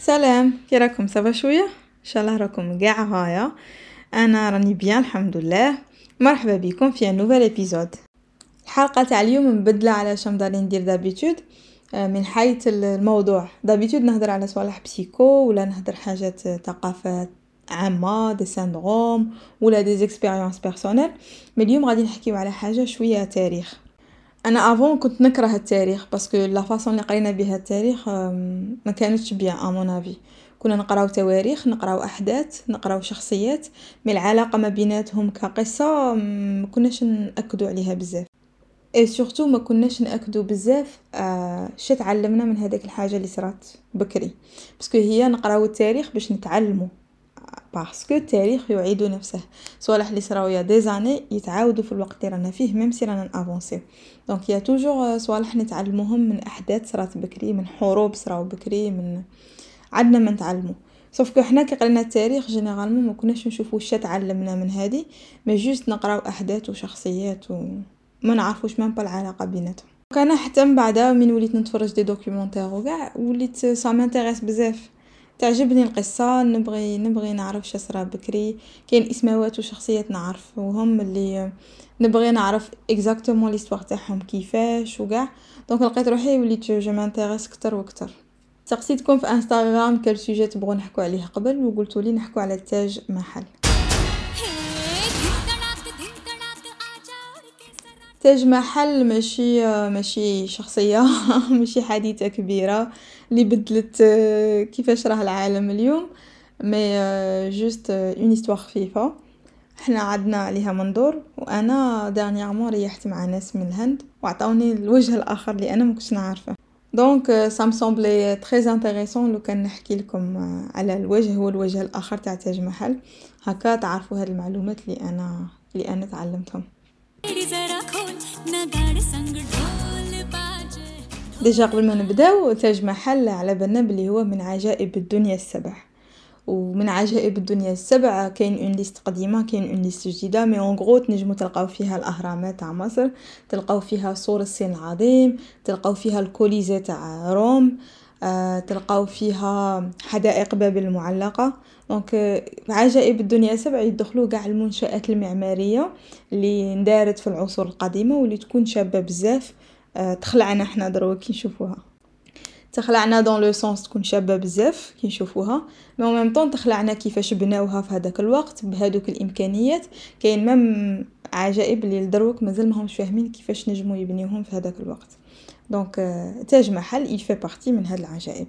سلام كي راكم؟ ça va شوية؟ إن شاء الله راكم قاع هايا أنا راني bien الحمد لله. مرحبا بكم في nouvel épisode الحلقة تاع اليوم مبدلة على داري ندير d'habitude آه، من حيث الموضوع. d'habitude نهضر على صوالح psycho ولا نهضر حاجات ثقافات عامة des syndromes ولا des expériences personnelles mais اليوم غادي نحكيو على حاجة شوية تاريخ. أنا avant كنت نكره التاريخ parce que la façon اللي قرينا بها التاريخ ما كانتش bien en effet كنا نقراو تواريخ نقراو أحداث نقراو شخصيات mais العلاقة ما بيناتهم كقصة ما كناش نأكدوا عليها بزاف. et surtout ما كناش نأكدوا بزاف آه شي تعلمنا من هذيك الحاجة اللي صرات بكري. parce que هي نقراو التاريخ باش نتعلموا. parce que التاريخ يعيد نفسه صوالح اللي صراو y a des années يتعاودوا في الوقت اللي رانا فيه même si رانا avancés donc y a toujours صوالح نتعلموهم من احداث صرات بكري من حروب صراو بكري من عندنا ما نتعلمو sauf que حنا كي قرينا التاريخ généralement ما كناش نشوفو واش تعلمنا من هذه mais juste نقراو احداث وشخصيات وما نعرفوش même pas العلاقه بيناتهم كان حتى من بعد من وليت نتفرج des documentaires وكاع وليت ça m'intéresse بزاف تعجبني القصة نبغي نبغي نعرف شصرا بكري كاين إسماوات وشخصيات نعرف وهم اللي نبغي نعرف exactement l'histoire تاعهم كيفاش وكاع. donc لقيت روحي وليت je m'intéresse كتر وكتر سقسيتكم في انستغرام quel sujet تبغوا نحكوا عليه قبل وقلتوا لي نحكوا على تاج محل. تاج محل ماشي ماشي شخصية ماشي حادثة كبيرة. اللي بدلت كيفاش راه العالم اليوم. mais juste une histoire خفيفة. حنا عدنا عليها منظور وأنا dernièrement ريحت مع ناس من الهند وعطاوني الوجه الآخر اللي أنا مكنتش نعرفه. donc ça me semblait très intéressant لو كان نحكي لكم على الوجه هو الوجه الآخر تاع تاج محل. هكا تعرفوا هاد المعلومات اللي أنا اللي أنا تعلمتهم. déjà قبل ما نبداو تاج محل على بالنا بلي هو من عجائب الدنيا السبع. ومن عجائب الدنيا السبع كاين une liste قديمة كاين une liste جديدة mais en gros تنجمو تلقاو فيها الأهرامات تاع مصر تلقاو فيها سور الصين العظيم تلقاو فيها ال Colisée تاع Rome آه، تلقاو فيها حدائق بابل المعلقة. donc عجائب الدنيا سبع يدخلوا كاع المنشآت المعمارية اللي اندارت في العصور القديمة واللي تكون شابة بزاف آه، تخلعنا حنا دروا كي نشوفوها تخلعنا dans le sens تكون شابة بزاف كي نشوفوها mais en même temps تخلعنا كيفاش بناوها في هذاك الوقت بهذوك الإمكانيات. كاين même عجائب اللي لدروك مازال ماهمش فاهمين كيفاش نجمو يبنيوهم في هذاك الوقت. donc تاج محل il fait partie من هاد العجائب.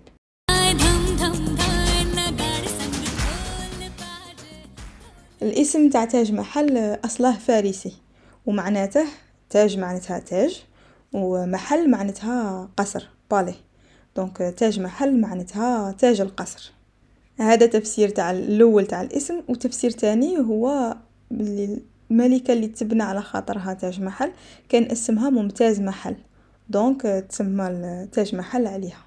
الاسم تاع تاج محل أصله فارسي. ومعناته تاج معناتها تاج ومحل معناتها قصر palais. donc تاج محل معناتها تاج القصر. هذا تفسير تاع الأول تاع الاسم وتفسير تاني هو بلي الملكة اللي تبنى على خاطرها تاج محل كان اسمها ممتاز محل. donc تسمى تاج محل عليها.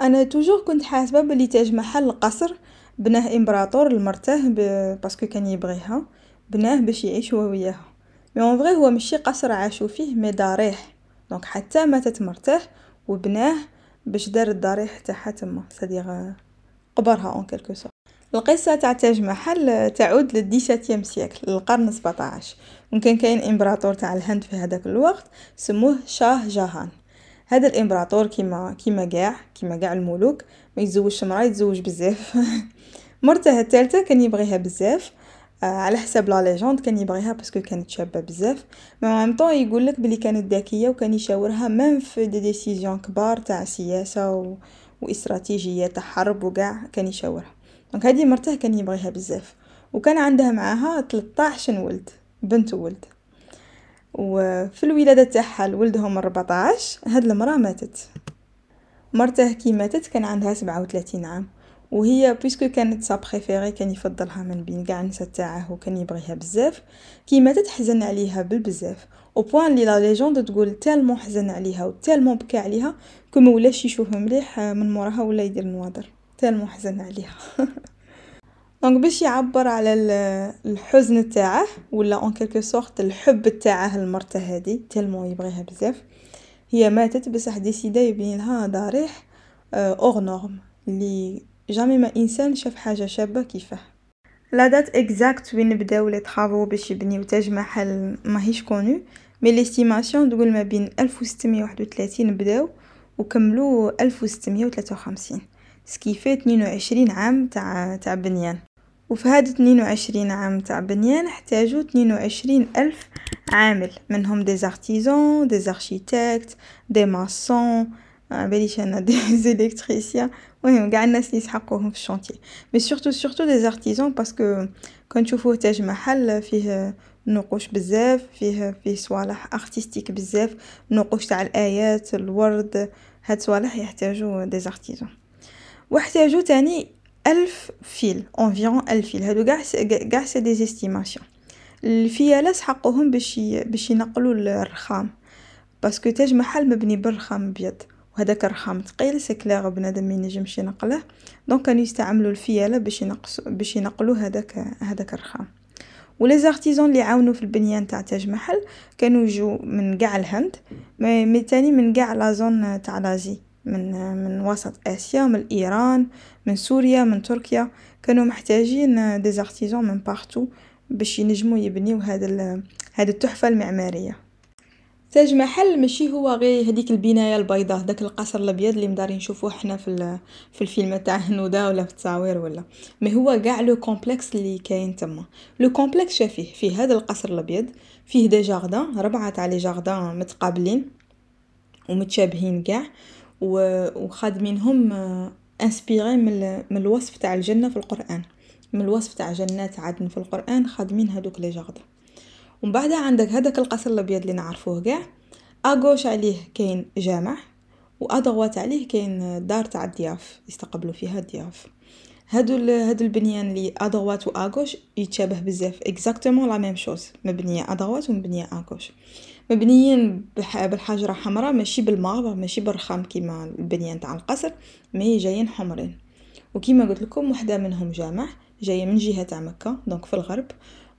أنا toujours كنت حاسبة بلي تاج محل قصر بناه إمبراطور لمرته parce que كان يبغيها بناه باش يعيش هو وياها. mais non هو ماشي قصر عاشو فيه mais ضريح donc حتى ماتت مرته وبناه باش دار الضريح تاعها تما c'est-à-dire قبرها en quelque sorte القصة تاع تاج محل تعود لل dix-septième siècle للقرن 17 ممكن كاين إمبراطور تاع الهند في هذاك الوقت سموه شاه جهان. هذا الإمبراطور كيما كيما كاع كيما كاع الملوك ما يتزوجش مراة يتزوج بزاف. مرته الثالثة كان يبغيها بزاف آه، على حساب la légende كان يبغيها parce que كانت شابة بزاف. mais en même temps يقول لك بلي كانت ذكية وكان يشاورها même في des décisions كبار تاع سياسة و... واستراتيجيه تاع حرب وكاع كان يشاورها. donc هذه مرته كان يبغيها بزاف. وكان عندها معاها 13 ولد بنت وولد وفي الولادة تاعها لولدهم 14 هاد المرأة ماتت. مرته كي ماتت كان عندها 37 عام. وهي puisque كانت sa préférée كان يفضلها من بين كاع النساء تاعه وكان يبغيها بزاف. كي ماتت حزن عليها بالبزاف. au point لي la légende تقول tellement حزن عليها و tellement بكى عليها que ما ولاش يشوف مليح من موراها ولا يدير نواضر. tellement حزن عليها. donc باش يعبر على الحزن تاعه ولا en quelque sorte الحب تاعه لمرته هذه tellement يبغيها بزاف. هي ماتت بصح décida يبني لها ضريح hors norme اللي jamais ما إنسان شاف حاجة شابة كيفاه la date exacte وين بداو les travaux باش يبنيو تاج محل ماهيش connue mais l'estimation تقول ما بين 1631 بداو وكملوا 1653 ce qui fait 22 عام تاع تاع بنيان. وفي هاد 22 عام تاع بنيان احتاجوا 22 ألف عامل منهم des artisans des architectes des maçons باليش أنا des électriciens المهم قاع الناس اللي يسحقوهم في ال chantier mais surtout surtout des artisans parce que كون تشوفوه تاج محل فيه نقوش بزاف فيه فيه صوالح artistiques بزاف نقوش تاع الايات الورد هاد صوالح يحتاجوا des artisans واحتاجوا تاني ألف فيل environ ألف فيل هادو قاع قاع c'est des estimations الفيالة سحقوهم باش باش ينقلوا الرخام parce que تاج محل مبني بالرخام ابيض وهداك الرخام ثقيل c'est clair بنادم ما ينجمش ينقله. donc كانوا يستعملوا الفيالة باش ينقصوا باش ينقلوا هذاك هذاك الرخام. و les artisans اللي عاونوا في البنيان تاع تاج محل كانوا يجوا من قاع الهند mais تاني من قاع la zone تاع l'Asie من من وسط آسيا من إيران من سوريا من تركيا. كانوا محتاجين des artisans من partout باش ينجموا يبنيو هذا هذه التحفة المعمارية. تاج محل ماشي هو غير هذيك البناية البيضاء داك القصر الأبيض اللي مدارين نشوفوه حنا في في الفيلم تاع هنوده ولا في التصاوير ولا. mais هو كاع le complexe اللي كاين تما. le complexe شافيه فيه هذا القصر الأبيض فيه des jardins ربعة تاع les jardins متقابلين ومتشابهين كاع وخادمينهم inspirés من من الوصف تاع الجنة في القرآن. من الوصف تاع جنات عدن في القرآن خادمين هذوك les jardins. ومن بعدها عندك هذاك القصر الأبيض اللي نعرفوه كاع. à gauche عليه كاين جامع و à droite عليه كاين دار تاع الضياف يستقبلوا فيها الضياف. هادو هادو البنيان اللي à droite و à gauche يتشابه بزاف exactement la même chose مبنية à droite ومبنية à gauche. مبنيين بالحجرة حمراء ماشي بال marbre ماشي بالرخام كيما البنيان تاع القصر mais جايين حمرين. وكيما قلت لكم وحدة منهم جامع جاية من جهة تاع مكة donc في الغرب.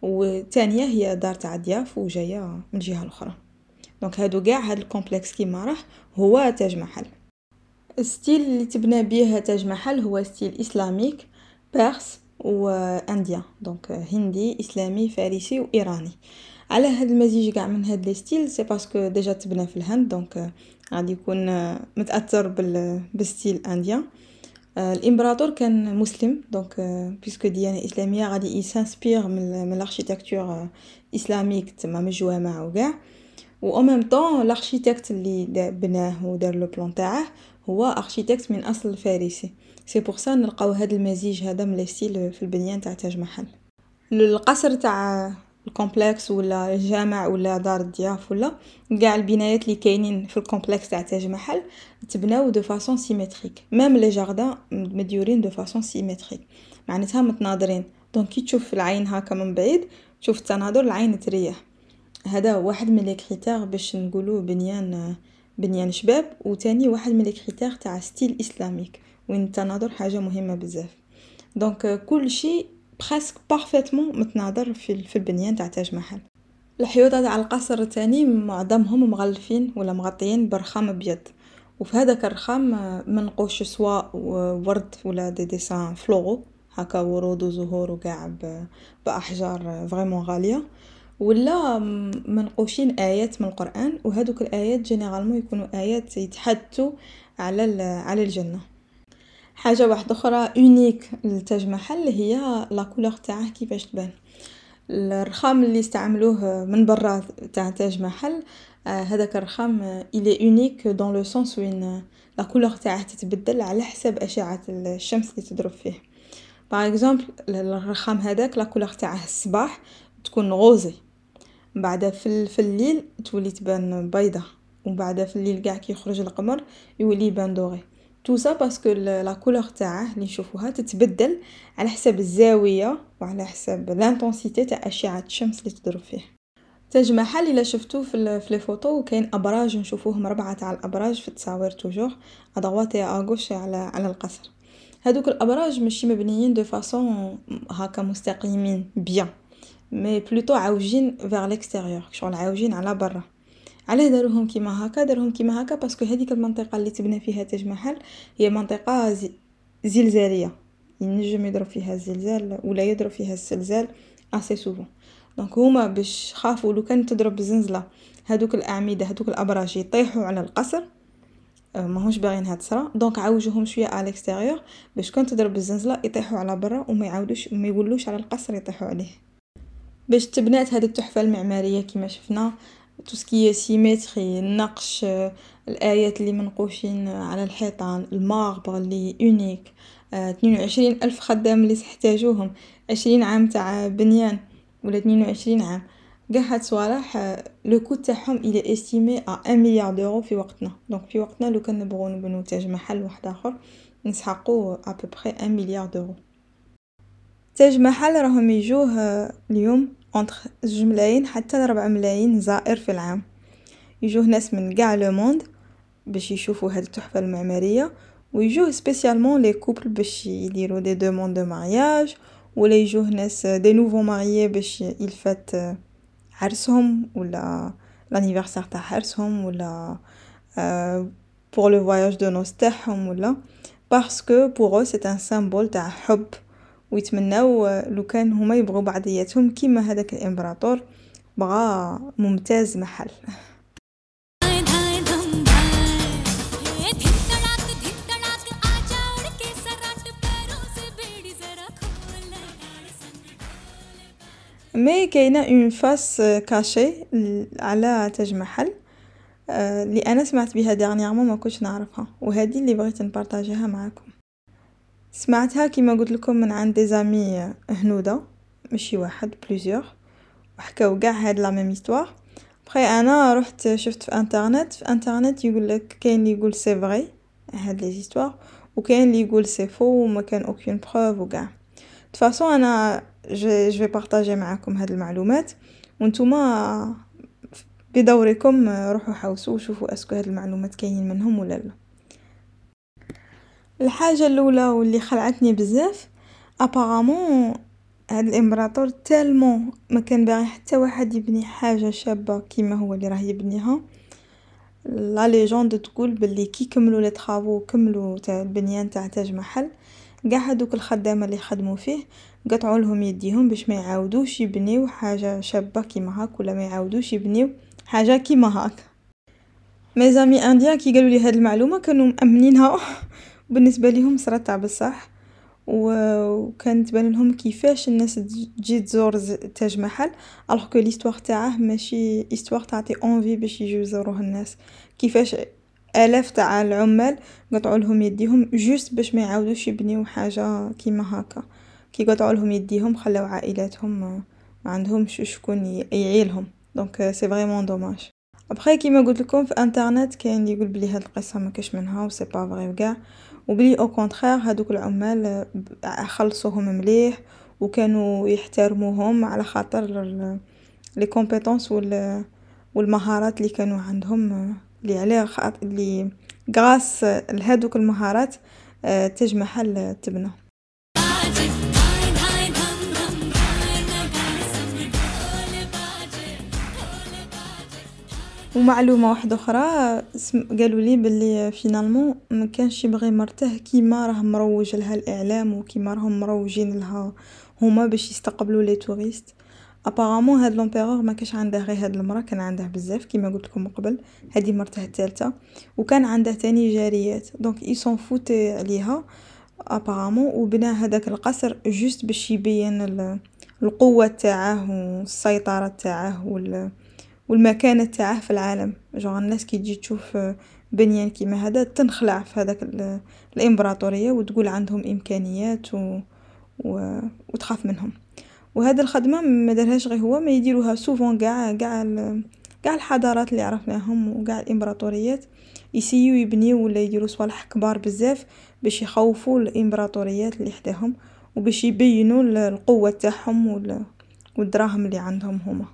والثانيه هي دار تاع ضياف وجاية من الجهه الأخرى. donc هادو كاع هاد ال complexe كيما راه هو تاج محل. ال style اللي تبنى بيه تاج محل هو style islamique perse و indien donc هندي إسلامي فارسي وايراني على هاد المزيج كاع من هاد les styles c'est parce que déjà تبنى في الهند. donc غادي يكون متأثر بال بال style indien الامبراطور كان مسلم donc puisque ديانه اسلاميه غادي يس'inspire من من ال architecture islamique تما من الجوامع وكاع و au même temps ال architecte اللي بناه ودار le plan تاعه هو architecte من اصل فارسي c'est pour ça نلقاو هذا المزيج هذا من les في البنيان تاع تاج محل القصر تاع ال complexe ولا الجامع ولا دار الضياف ولا كاع البنايات اللي كاينين في ال complexe تاع تاج محل تبناو de façon symétrique même les jardins مديورين de façon symétrique معناتها متناظرين. donc كي تشوف العين هكا من بعيد تشوف التناظر العين تريح. هذا واحد من les critères باش نقولوا بنيان بنيان شباب. وتاني واحد من les critères تاع style islamique. وين التناظر حاجة مهمة بزاف. donc كل شيء presque parfaitement متناظر في, في البنيان تاع تاج محل. الحيوطه تاع القصر الثاني معظمهم مغلفين ولا مغطيين برخام أبيض. وفي هذاك الرخام منقوش سواء ورد ولا des dessins floraux. هكا ورود وزهور وكاع بأحجار vraiment غالية. ولا منقوشين آيات من القرآن. وهذوك الآيات généralement يكونوا آيات يتحدثوا على على الجنة. حاجة واحدة أخرى unique لتاج محل هي la couleur تاعه كيفاش تبان. الرخام اللي استعملوه من برا تاع تاج محل هذاك الرخام الي unique dans le sens وين la couleur تاعه تتبدل على حسب أشعة الشمس اللي تضرب فيه. par exemple الرخام هذاك la couleur تاعه الصباح تكون rosé بعد في, في الليل تولي تبان بيضة. ومن بعد في الليل قاع كي يخرج القمر يولي يبان doré tout ça parce que la couleur تاعه اللي نشوفوها تتبدل على حسب الزاوية وعلى حسب l'intensité تاع أشعة الشمس اللي تضرب فيه. تاج محل إلا شفتو في les photos كاين أبراج نشوفوهم ربعة تاع الأبراج في التصاوير toujours يا à gauche على على القصر. هادوك الأبراج ماشي مبنيين de façon هكا مستقيمين bien mais plutôt عاوجين vers l'extérieur شغل عاوجين على برا. علاه داروهم كيما هكا داروهم كيما هكا parce que هذيك المنطقة اللي تبنى فيها تاج محل هي منطقة زلزالية. ينجم يضرب فيها الزلزال ولا يضرب فيها الزلزال assez souvent donc هما باش خافوا لو كان تضرب الزنزلة هادوك الأعمدة هادوك الأبراج يطيحوا على القصر ماهوش باغيينها تصرا donc عوجوهم شوية على ال extérieur باش كون تضرب الزنزلة يطيحوا على برا وما يعاودوش وما يولوش على القصر يطيحوا عليه. باش تبنات هذه التحفة المعمارية كما شفنا tout ce qui est symétrie النقش الايات اللي منقوشين على الحيطان ال marbre اللي unique اثنين وعشرين الف خدام اللي تحتاجوهم عشرين عام تاع بنيان ولا اثنين وعشرين عام قاع هاد الصوالح le coût تاعهم il est estimé à 1 milliard d'euros في وقتنا donc في وقتنا لو كان نبغوا نبنو تاج محل واحد اخر نسحقو à peu près 1 مليار دورو تاج محل راهم يجوه اليوم entre زوج ملايين حتى لربع ملايين زائر في العام. يجوه ناس من قاع le monde باش يشوفوا هاد التحفة المعمارية ويجوه spécialement les couples باش يديروا des demandes de mariage ولا يجوه ناس des nouveaux mariés باش يلفات عرسهم ولا l'anniversaire تاع عرسهم ولا pour le voyage de noces تاعهم ولا parce que pour eux c'est un symbole تاع حب. ويتمناو لو كان هما يبغوا بعضياتهم كيما هذاك الامبراطور بغا ممتاز محل. mais كاينة une face cachée على تاج محل اللي أنا سمعت بها dernièrement ما كنتش نعرفها. وهذه اللي بغيت نبارطاجيها معكم سمعتها كيما قلت لكم من عند des amis هنودة ماشي واحد plusieurs وحكاو كاع هاد la même histoire après أنا رحت شفت في انترنت في انترنت يقول لك كاين اللي يقول c'est vrai هاد les histoires وكاين اللي يقول c'est faux وما كان aucune preuve وكاع façon أنا je vais partager معاكم هاد المعلومات. وانتوما بدوركم روحوا حوسوا وشوفوا est-ce que هاد المعلومات كاينين منهم ولا لا. الحاجة الأولى واللي خلعتني بزاف apparemment هاد الإمبراطور tellement ما كان باغي حتى واحد يبني حاجة شابة كيما هو اللي راه يبنيها. la légende تقول باللي كي كملوا les travaux كملوا تاع البنيان تاع تاج محل قاع هادوك الخدامة اللي خدموا فيه قطعوا لهم يديهم باش ما يعاودوش يبنيو حاجة شابة كيما هاك ولا ما يعاودوش يبنيو حاجة كيما هاك. mes amis indiens كي قالوا لي هاد المعلومة كانوا مأمنينها. بالنسبة ليهم تاع بصح وكانت تبان لهم كيفاش الناس تجي تزور تاج محل alors que l'histoire تاعه ماشي histoire تعطي envie باش يجيو يزوروه الناس. كيفاش آلاف تاع العمال قطعوا لهم يديهم juste باش ما يعاودوش يبنيو حاجة كيما هكا. كي قطعوا لهم يديهم خلاو عائلاتهم ما عندهمش شكون يعيلهم. donc c'est vraiment dommage. ابخي كيما قلت لكم في إنترنت كاين يقول بلي هاد القصة ما كاش منها و c'est pas vrai كاع. وبلي au contraire هادوك العمال خلصوهم مليح وكانوا يحترموهم على خاطر les compétences والمهارات اللي كانوا عندهم اللي عليه اللي grâce لهادوك المهارات تاج محل تبنى ومعلومة واحدة أخرى قالوا لي باللي finalement ما كانش يبغي مرته كيما راه مروج لها الإعلام وكيما راهم مروجين لها هما باش يستقبلوا les touristes apparemment هاد l'empereur ما كاش عنده غير هاد المرأة كان عنده بزاف كيما قلت لكم قبل. هذه مرته الثالثة. وكان عنده تاني جاريات. donc il s'en foutait عليها apparemment وبنى هذاك القصر juste باش يبين القوة تاعه والسيطرة تاعه وال والمكانة تاعه في العالم. جوغ الناس كي تجي تشوف بنيان كيما هذا تنخلع في هذاك الإمبراطورية وتقول عندهم إمكانيات و... و... وتخاف منهم. وهذا الخدمة ما دارهاش غير هو ما يديروها souvent كاع كاع كاع الحضارات اللي عرفناهم وكاع الإمبراطوريات. يسيو يبنيو ولا يديروا صوالح كبار بزاف باش يخوفوا الإمبراطوريات اللي حداهم وباش يبينوا القوة تاعهم والدراهم اللي عندهم هما.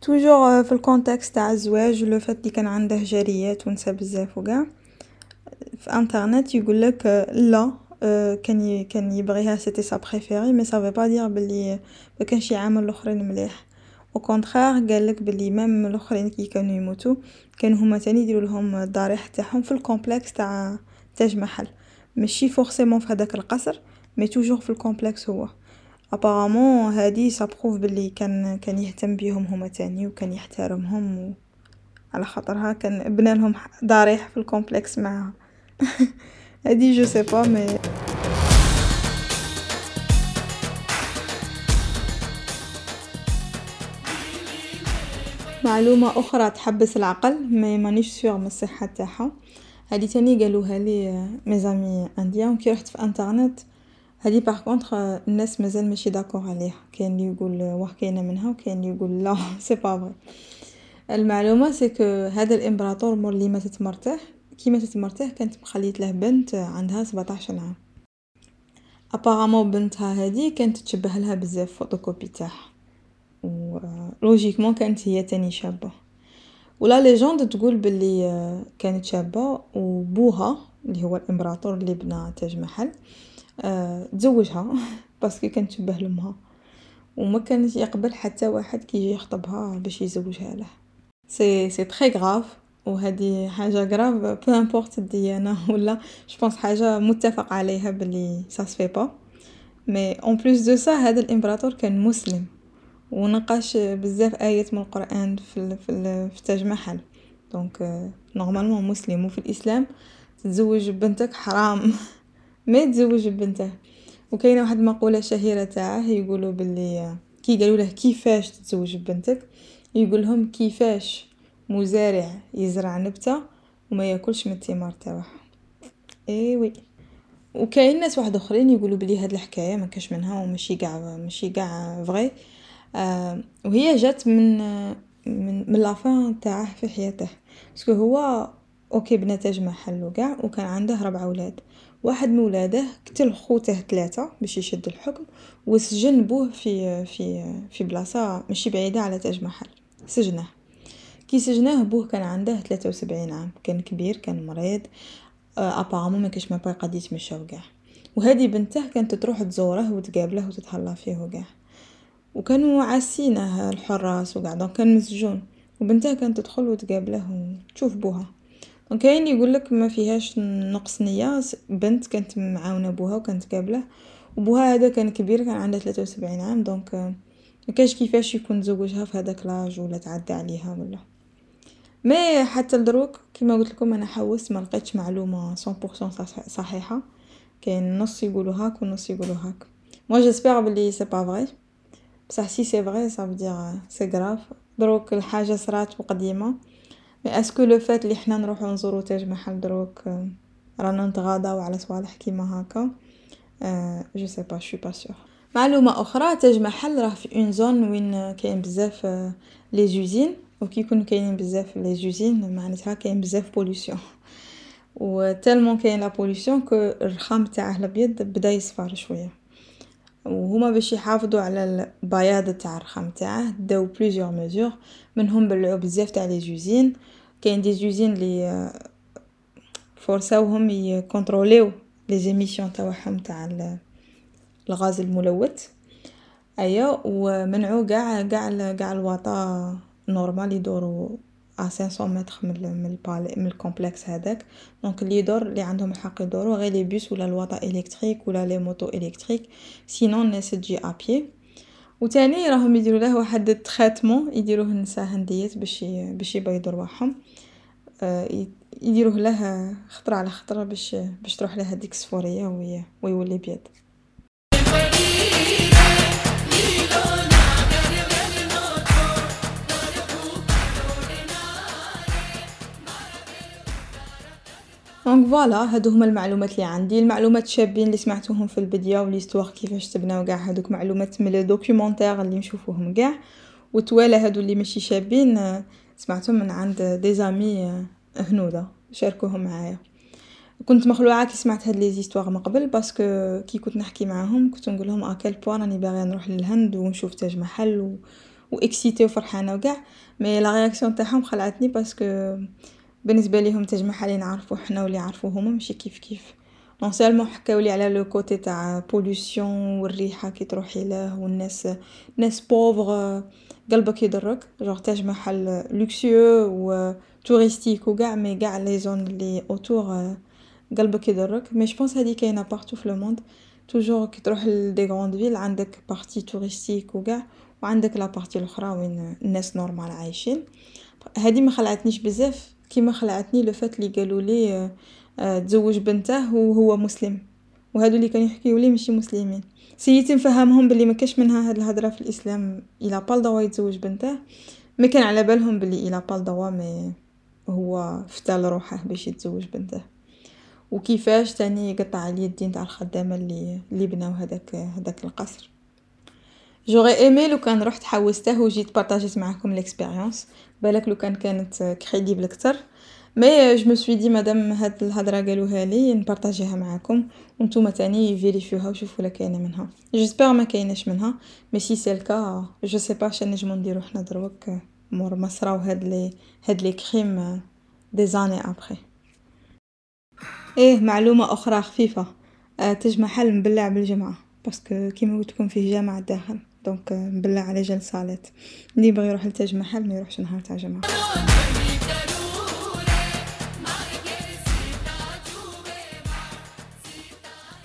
toujours في ال contexte تاع الزواج le fait لي كان عنده جاريات ونسا بزاف وكاع في انترنت يقولك لا كان كان يبغيها c'était sa préférée mais ça veut pas dire بلي ما كانش يعامل الاخرين مليح au contraire قالك بلي même الاخرين كي كانوا يموتوا كانوا هما تاني يديروا لهم الضريح تاعهم في ال complexe تاع تاج محل ماشي forcément في هداك القصر mais toujours في ال complexe هو apparemment هادي ça prouve بلي كان كان يهتم بيهم هما تاني وكان يحترمهم و على خاطرها كان بنالهم ضريح في ال complexe معاها هادي je sais pas mais معلومة أخرى تحبس العقل mais مانيش sûre من الصحة تاعها هادي تاني قالوها لي mes amis indiens كي رحت في انترنت هادي par contre الناس مازال ماشي d'accord عليها. كاين لي يقول واه كاينة منها وكاين لي يقول لا c'est pas vrai المعلومة c'est que هذا الإمبراطور مور لي ماتت مرته كي ماتت مرته كانت مخليت له بنت عندها سبعطاش عام. apparemment بنتها هادي كانت تشبه لها بزاف فوتوكوبي تاعها. و logiquement كانت هي تاني شابة. و la légende تقول بلي كانت شابة. وبوها اللي هو الإمبراطور اللي بنى تاج محل. تزوجها parce que كانت تشبه لأمها. وما كانش يقبل حتى واحد كي يجي يخطبها باش يزوجها له. c'est c'est très grave وهذه حاجة grave peu importe الديانه ولا je pense حاجة متفق عليها بلي ça se fait pas mais en plus de ça هذا الإمبراطور كان مسلم. ونقاش بزاف آيات من القرآن في في, في محل. donc normalement مسلم. وفي الإسلام تتزوج بنتك حرام. ما يتزوج بنته. وكاينة واحد المقوله شهيرة تاعه يقولوا باللي كي قالوا له كيفاش تتزوج بنتك؟ يقول لهم كيفاش؟ مزارع يزرع نبتة وما يأكلش من الثمار تاعها اي وي وكاين ناس واحد آخرين يقولوا بلي هاد الحكاية ما كاش منها وماشي كاع ماشي كاع vrai آه وهي جات من من من la fin تاعه في حياته. parce que هو OK بنى تاج محل وكاع وكان عنده ربع أولاد. واحد من ولاده قتل خوته ثلاثة باش يشد الحكم وسجن بوه في في في بلاصة ماشي بعيدة على تاج محل. سجنه كي سجناه بوه كان عنده ثلاثة وسبعين عام. كان كبير كان مريض. apparemment ما كاش ما باقي قد يتمشى وكاع وهذه بنته كانت تروح تزوره وتقابله وتتهلا فيه وكاع وكانوا عاسينه الحراس وكاع donc كان مسجون. وبنته كانت تدخل وتقابله وتشوف بوها كاين يقول لك ما فيهاش نقص نية. بنت كانت معاونة بوها وكانت قابلة. وبوها هذا كان كبير كان عنده 73 عام donc ما كاش كيفاش يكون زوجها في هذاك l'âge ولا تعدى عليها ولا. mais حتى لدروك كيما قلت لكم أنا حوست ما لقيتش معلومة 100% صحيحة. كاين نص يقولوا هاك ونص يقولوا هاك. mais j'espère بلي c'est pas vrai بصح si c'est vrai ça veut dire c'est grave دروك الحاجة صرات وقديمه mais est-ce que le fait لي حنا نروحو نزورو تاج محل دروك رانا نتغاضاو على صوالح كيما هاكا je sais pas je suis pas sûre معلومه أخرى تاج محل راه في une zone وين كاين بزاف les usines وكي يكونوا كاينين بزاف les usines معناتها كاين بزاف pollution و tellement كاين la pollution que الرخام تاعه الابيض بدا يصفر شوية وهما باش يحافظوا على البياض تاع الرخام تاعه داو plusieurs mesures منهم بلعوا بزاف تاع les usines كاين des usines لي فورساوهم يكونتروليو les émissions تاعهم تاع الغاز الملوث. ايا ومنعوا كاع كاع كاع الواطا normal يدوروا à 500 متر من من ال palais من ال complexe هذاك. donc اللي يدور اللي عندهم الحق يدوروا غير les bus ولا الواطا électriques ولا les motos électriques sinon الناس تجي ابي وتاني راهم يديروا له واحد ال traitement يديروه النساء هنديات باش باش يبيضوا رواحهم آه يديروه له خطرة على خطرة باش باش تروح له هذيك الصفوريه ويولي بيض donc voilà هادو هما المعلومات اللي عندي المعلومات شابين اللي سمعتوهم في الفيديو و l'histoire كيفاش تبناو كاع هادوك معلومات من les documentaires اللي نشوفوهم كاع. و voilà هادو اللي ماشي شابين سمعتهم من عند des amis هنوده شاركوهم معايا. كنت مخلوعة كي سمعت هاد les histoires من قبل parce que كي كنت نحكي معاهم كنت نقول لهم à quel point راني باغية نروح للهند ونشوف تاج محل و... و excitée وفرحانة وكاع. mais la réaction تاعهم خلعتني parce que بالنسبة ليهم تاج محل نعرفو حنا واللي يعرفوه هما ماشي كيف كيف. non seulement حكاولي على le côté تاع pollution والريحة كي تروحي له والناس ناس بوفغ قلبك يضرك. جوغ تاج محل luxueux و touristique وكاع mais كاع les zones لي autour قلبك يضرك. mais je pense هادي كاينة partout في le monde toujours كي تروح ل des grandes villes عندك partie touristique و قاع و عندك la partie لخرى وين الناس normal عايشين. هادي ما خلعتنيش بزاف. كيما خلعتني le fait لي قالولي تزوج بنته و هو مسلم. و هادو لي كانو يحكيولي ماشي مسلمين. سييت نفهمهم بلي مكاش منها هاد الهضرة في الإسلام. il a pas le droit يتزوج بنته mais كان على بالهم بلي il a pas le droit mais هو فتى لروحه باش يتزوج بنته. وكيفاش تاني قطع عليه الدين تاع الخدامة اللي اللي بناو هذاك هذاك القصر. j'aurais aimé لو كان رحت حوسته وجيت بارطاجيت معاكم l'expérience بالك لو كان كانت crédible أكثر. mais je me suis dit مادام هاد الهضرة قالوها لي نبارطاجيها معاكم. وانتوما تاني فيريفيوها وشوفوا لا كاينة منها. j'espère ما كايناش منها. mais si c'est le cas je sais pas شنو نجمو نديرو حنا دروك. مور ما صراو هاد لي هاد les crimes des années après إيه معلومة أخرى خفيفة. تاج محل مبلع بالجمعه parce que كيما قلت لكم فيه جامع داخل donc مبلع على جال صالات. اللي يبغي يروح لتاج محل ما يروحش نهار تاع جمعه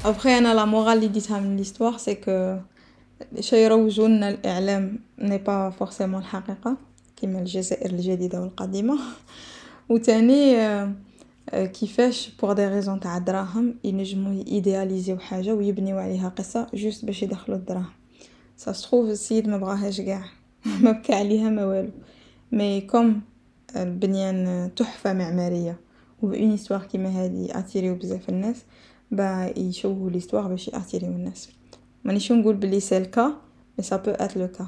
après أنا la morale اللي ديتها من l'histoire c'est que شي يروجوا لنا الاعلام n'est pas forcément الحقيقة كيما الجزائر الجديده والقديمه وتاني كيفاش pour des raisons تاع الدراهم ينجمو ايدياليزيو حاجة ويبنيو عليها قصه juste باش يدخلوا الدراهم سا السيد ما بغاهاش قاع ما بكى عليها ما والو mais comme البنيان تحفه معماريه و une histoire كيما هادي اتيريو بزاف الناس با يشوهوا l'histoire باش ياتيريو الناس مانيش نقول بلي c'est le cas mais ça peut être le cas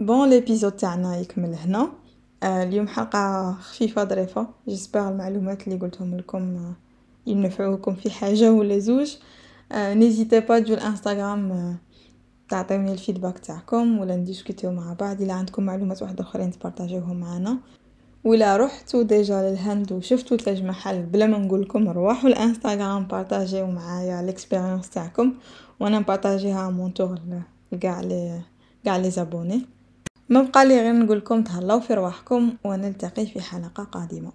bon l'épisode تاعنا يكمل هنا اليوم حلقة خفيفة ظريفة j'espère المعلومات اللي قلتهم لكم ينفعوكم في حاجة ولا زوج n'hésitez pas تجو الانستغرام تعطيوني ال feedback تاعكم ولا نديسكوتيو مع بعض الا عندكم معلومات واحدة اخرين تبارطاجيوهم معنا ولا رحتوا déjà للهند وشفتوا تاج محل بلا ما نقول لكم روحوا الانستغرام بارطاجيو معايا ال expérience تاعكم وأنا نبارطاجيها مون تور لكاع لي كاع لي زابوني ما بقى لي غير نقول لكم تهلاو في رواحكم ونلتقي في حلقه قادمه